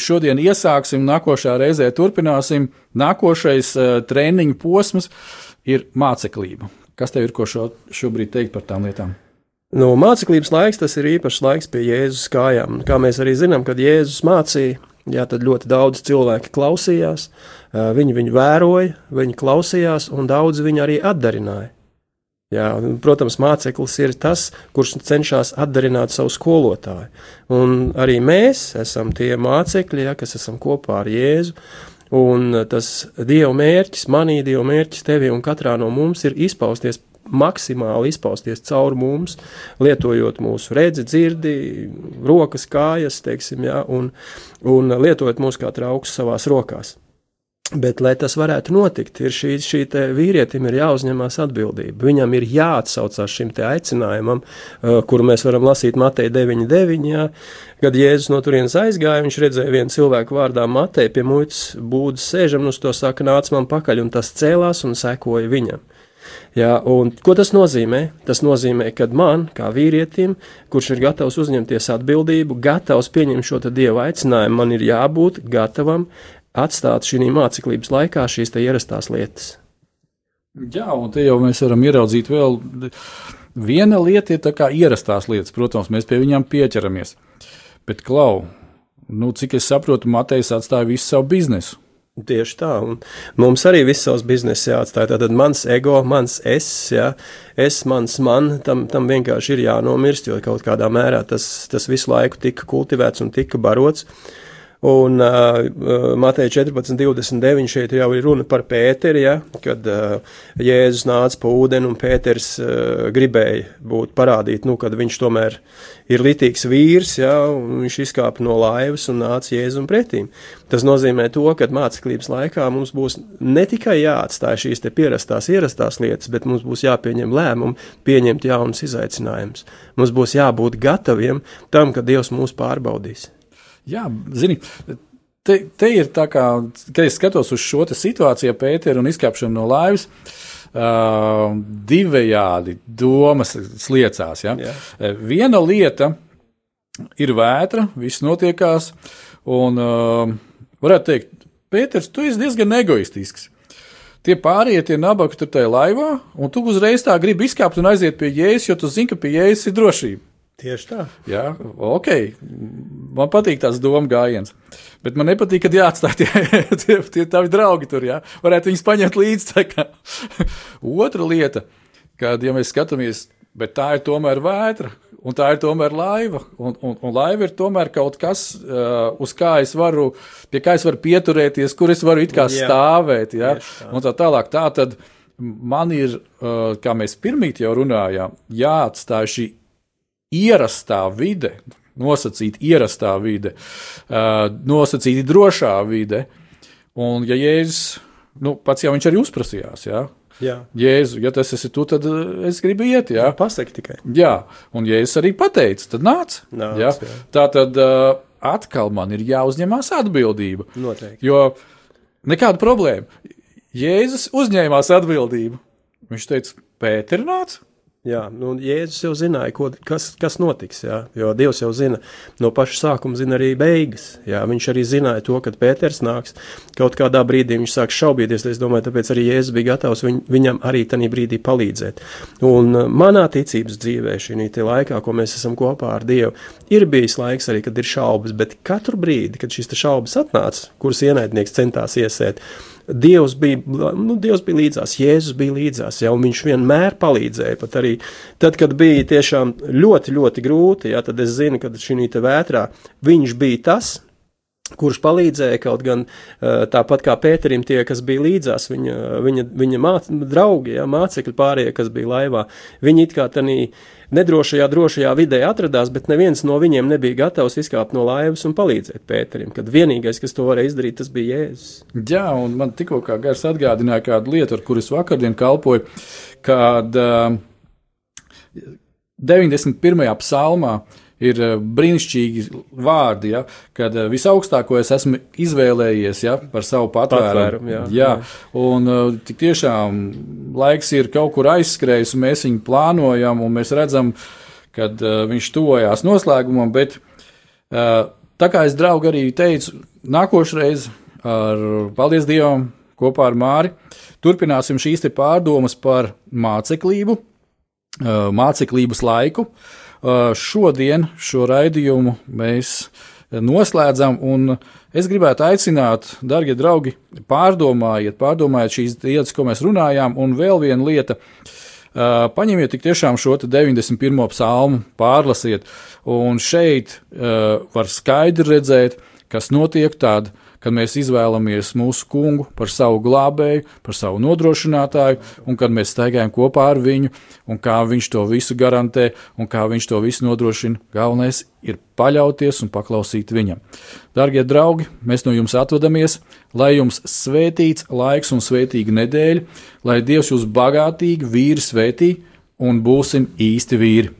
C: Šodien iesāksim, nākošā reizē turpināsim. Nākošais uh, treniņu posms ir māceklība. Kas tev ir ko šo, šobrīd teikt par tām lietām?
D: Nu, māceklības laiks tas ir īpašs laiks pie Jēzus kājām. Kā mēs arī zinām, kad Jēzus mācīja, jā, tad ļoti daudz cilvēki klausījās, viņi viņu vēroja, viņi klausījās, un daudz viņi arī atdarināja. Jā, protams, māceklis ir tas, kurš cenšas atdarināt savu skolotāju. Un arī mēs esam tie mācekļi, ja, kas esam kopā ar Jēzu. Un tas Dieva mērķis, manī Dieva mērķis tevi un katrā no mums ir izpausties maksimāli izpausties caur mums, lietojot mūsu redzi, dzirdi, rokas, kājas, teiksim, jā, un, un lietojot mūsu kā trauks savās rokās. Bet, lai tas varētu notikt, ir šī, šī vīrietim ir jāuzņemās atbildība. Viņam ir jāatsaucās šim aicinājumam, uh, kuru mēs varam lasīt Mateja 9,9. Jā, kad Jēzus no turienes aizgāja, viņš redzēja vienu cilvēku vārdā Mateja pie muitas būdas sēžam, un uz to saka, nāc man pakaļ, un tas cēlās un sekoja viņam. Jā, un ko tas nozīmē? Tas nozīmē, ka man, kā vīrietim, kurš ir gatavs uzņemties atbildību, gatavs pieņemt šo dieva aicinājumu, man ir jābūt gatavam atstāt šī māceklības laikā šīs ierastās lietas.
C: Jā, un te jau mēs varam ieraudzīt vēl. Viena lieta ir tā kā ierastās lietas, protams, mēs pie viņām pieķeramies. Bet, klau, nu, cik es saprotu, Matejs atstāja visu savu biznesu.
D: Tieši tā, un mums arī viss savs bizness jāatstāj. Tātad mans ego, mans es, ja, es, mans man, tam, tam vienkārši ir jānomirst, jo kaut kādā mērā tas, tas visu laiku tika kultivēts un tika barots. Un uh, Mateja 14, 29 šeit jau ir runa par Pēteri, ja, kad uh, Jēzus nāca pa ūdeni un Pēters uh, gribēja būt parādīt, nu, kad viņš tomēr ir litīgs vīrs, ja, un viņš izkāpa no laivas un nāca Jēzum pretīm. Tas nozīmē to, ka māceklības laikā mums būs ne tikai jāatstāj šīs te pierastās, ierastās lietas, bet mums būs jāpieņem lēmumi, pieņemt jaunus izaicinājumus. Mums būs jābūt gataviem tam, ka Dievs mūs pārbaudīs.
C: Jā, zini, te, te ir tā kā, kad es skatos uz šo situāciju, Pēteru un izkāpšanu no laivas. Uh, divējādi domas sliecās. Ja? Jā. Viena lieta ir vētra, viss notiekās, un uh, varētu teikt, Pēters, tu esi diezgan egoistisks. Tie pārējie tie nabagi tur tajā laivā, un tu uzreiz tā gribi izkāpt un aiziet pie jēzus, jo tu zini, ka pie jēzus ir drošība.
D: Tieši tā.
C: Jā, ok. Man patīk tās doma gājiens. Bet man nepatīk, kad jāatstāj tie, tie, tie tavi draugi tur. Jā. Varētu viņus paņemt līdzi. Otra lieta, kad ja mēs skatāmies, bet tā ir tomēr vētra. Un tā ir tomēr laiva. Un, un, un laiva ir tomēr kaut kas, uh, uz kā es varu, pie kā es varu pieturēties, kur es varu it kā jā, stāvēt. Ja? Tā. Un tā tālāk. Tā tad man ir, uh, kā mēs pirmīt jau runājām, jāatstāj šī ierastā vide, nosacīta ierastā vide, nosacīta drošā vide. Un, ja Jēzus, nu, pats jau viņš arī uzprasījās, jā. Jā. Jēzu, ja tas esi tu, tad es gribu iet. Jā, jā
D: pasaki tikai.
C: Jā, un Jēzus arī pateica, tad nāc. nāc jā. Jā. Tā tad atkal man ir jāuzņemās atbildība.
D: Noteikti.
C: Jo nekāda problēma. Jēzus uzņēmās atbildību. Viņš teica, Pēter nāc.
D: Jā, nu, Jēzus jau zināja, ko, kas, kas notiks. Jā, jo Dievs jau zina, no paša sākuma zina arī beigas. Jā, viņš arī zināja to, kad Pēters nāks. Kaut kādā brīdī viņš sāk šaubīties. Es domāju, tāpēc arī Jēzus bija gatavs viņ, viņam arī tajā brīdī palīdzēt. Un uh, manā ticības dzīvē, šī laikā, ko mēs esam kopā ar Dievu, ir bijis laiks arī, kad ir šaubas, bet katru brīdi, kad šīs šaubas atnāca, kuras ienaidnieks centās iesēt, Dievs bija, nu, Dievs bija līdzās, Jēzus bija līdzās, ja, un viņš vienmēr palīdzēja. Pat arī tad, kad bija tiešām ļoti, ļoti grūti, ja, tad es zinu, ka šī vētrā viņš bija tas, kurš palīdzēja kaut gan tāpat kā Pēterim, tie, kas bija līdzās, viņa, viņa, viņa māc, draugi, ja, mācekļi pārējie, kas bija laivā. Viņi it kā tādā nedrošajā, drošajā vidē atradās, bet neviens no viņiem nebija gatavs izkāpt no laivas un palīdzēt Pēterim. Kad vienīgais, kas to varēja izdarīt, tas bija Jēzus.
C: Jā, un man tikko kā gars atgādināja kādu lietu, ar kuras vakardien kalpoju, kad uh, 91. psalmā ir brīnišķīgi vārdi, ja, kad visaugstāko es esmu izvēlējies ja, par savu patvērumu. Jā, jā, un tik tiešām laiks ir kaut kur aizskrējis, un mēs viņu plānojam, un mēs redzam, kad viņš tuvojās noslēgumam, bet tā kā es draugu arī teicu, nākošreiz ar paldies Dievam kopā ar Māri turpināsim šīs pārdomas par māceklību, māceklības laiku. Uh, šodien šo raidījumu mēs noslēdzam, un es gribētu aicināt, darbie draugi, pārdomājiet, pārdomājiet šīs lietas, ko mēs runājām, un vēl viena lieta. Uh, paņemiet tiešām šo 91. psalmu, pārlasiet, un šeit uh, var skaidri redzēt, kas notiek tāda kad mēs izvēlamies mūsu kungu par savu glābēju, par savu nodrošinātāju, un kad mēs staigājam kopā ar viņu, un kā viņš to visu garantē, un kā viņš to visu nodrošina. Galvenais ir paļauties un paklausīt viņam. Darbie draugi, mēs no jums atvadamies, lai jums svētīts laiks un svētīga nedēļa, lai Dievs jūs bagātīgi vīri svētī un būsim īsti vīri.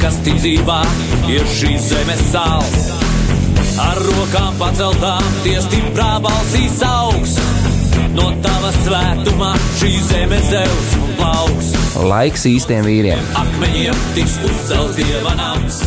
E: kas ticībā ir šīs zemes sāls. Ar rokām paceltām, tie stiprā balsīs augs. No tava svētumā šī zeme zeus un plauks.
B: Laiks īstiem vīriem.
E: Akmeņiem tiks uzcelts dieva nams.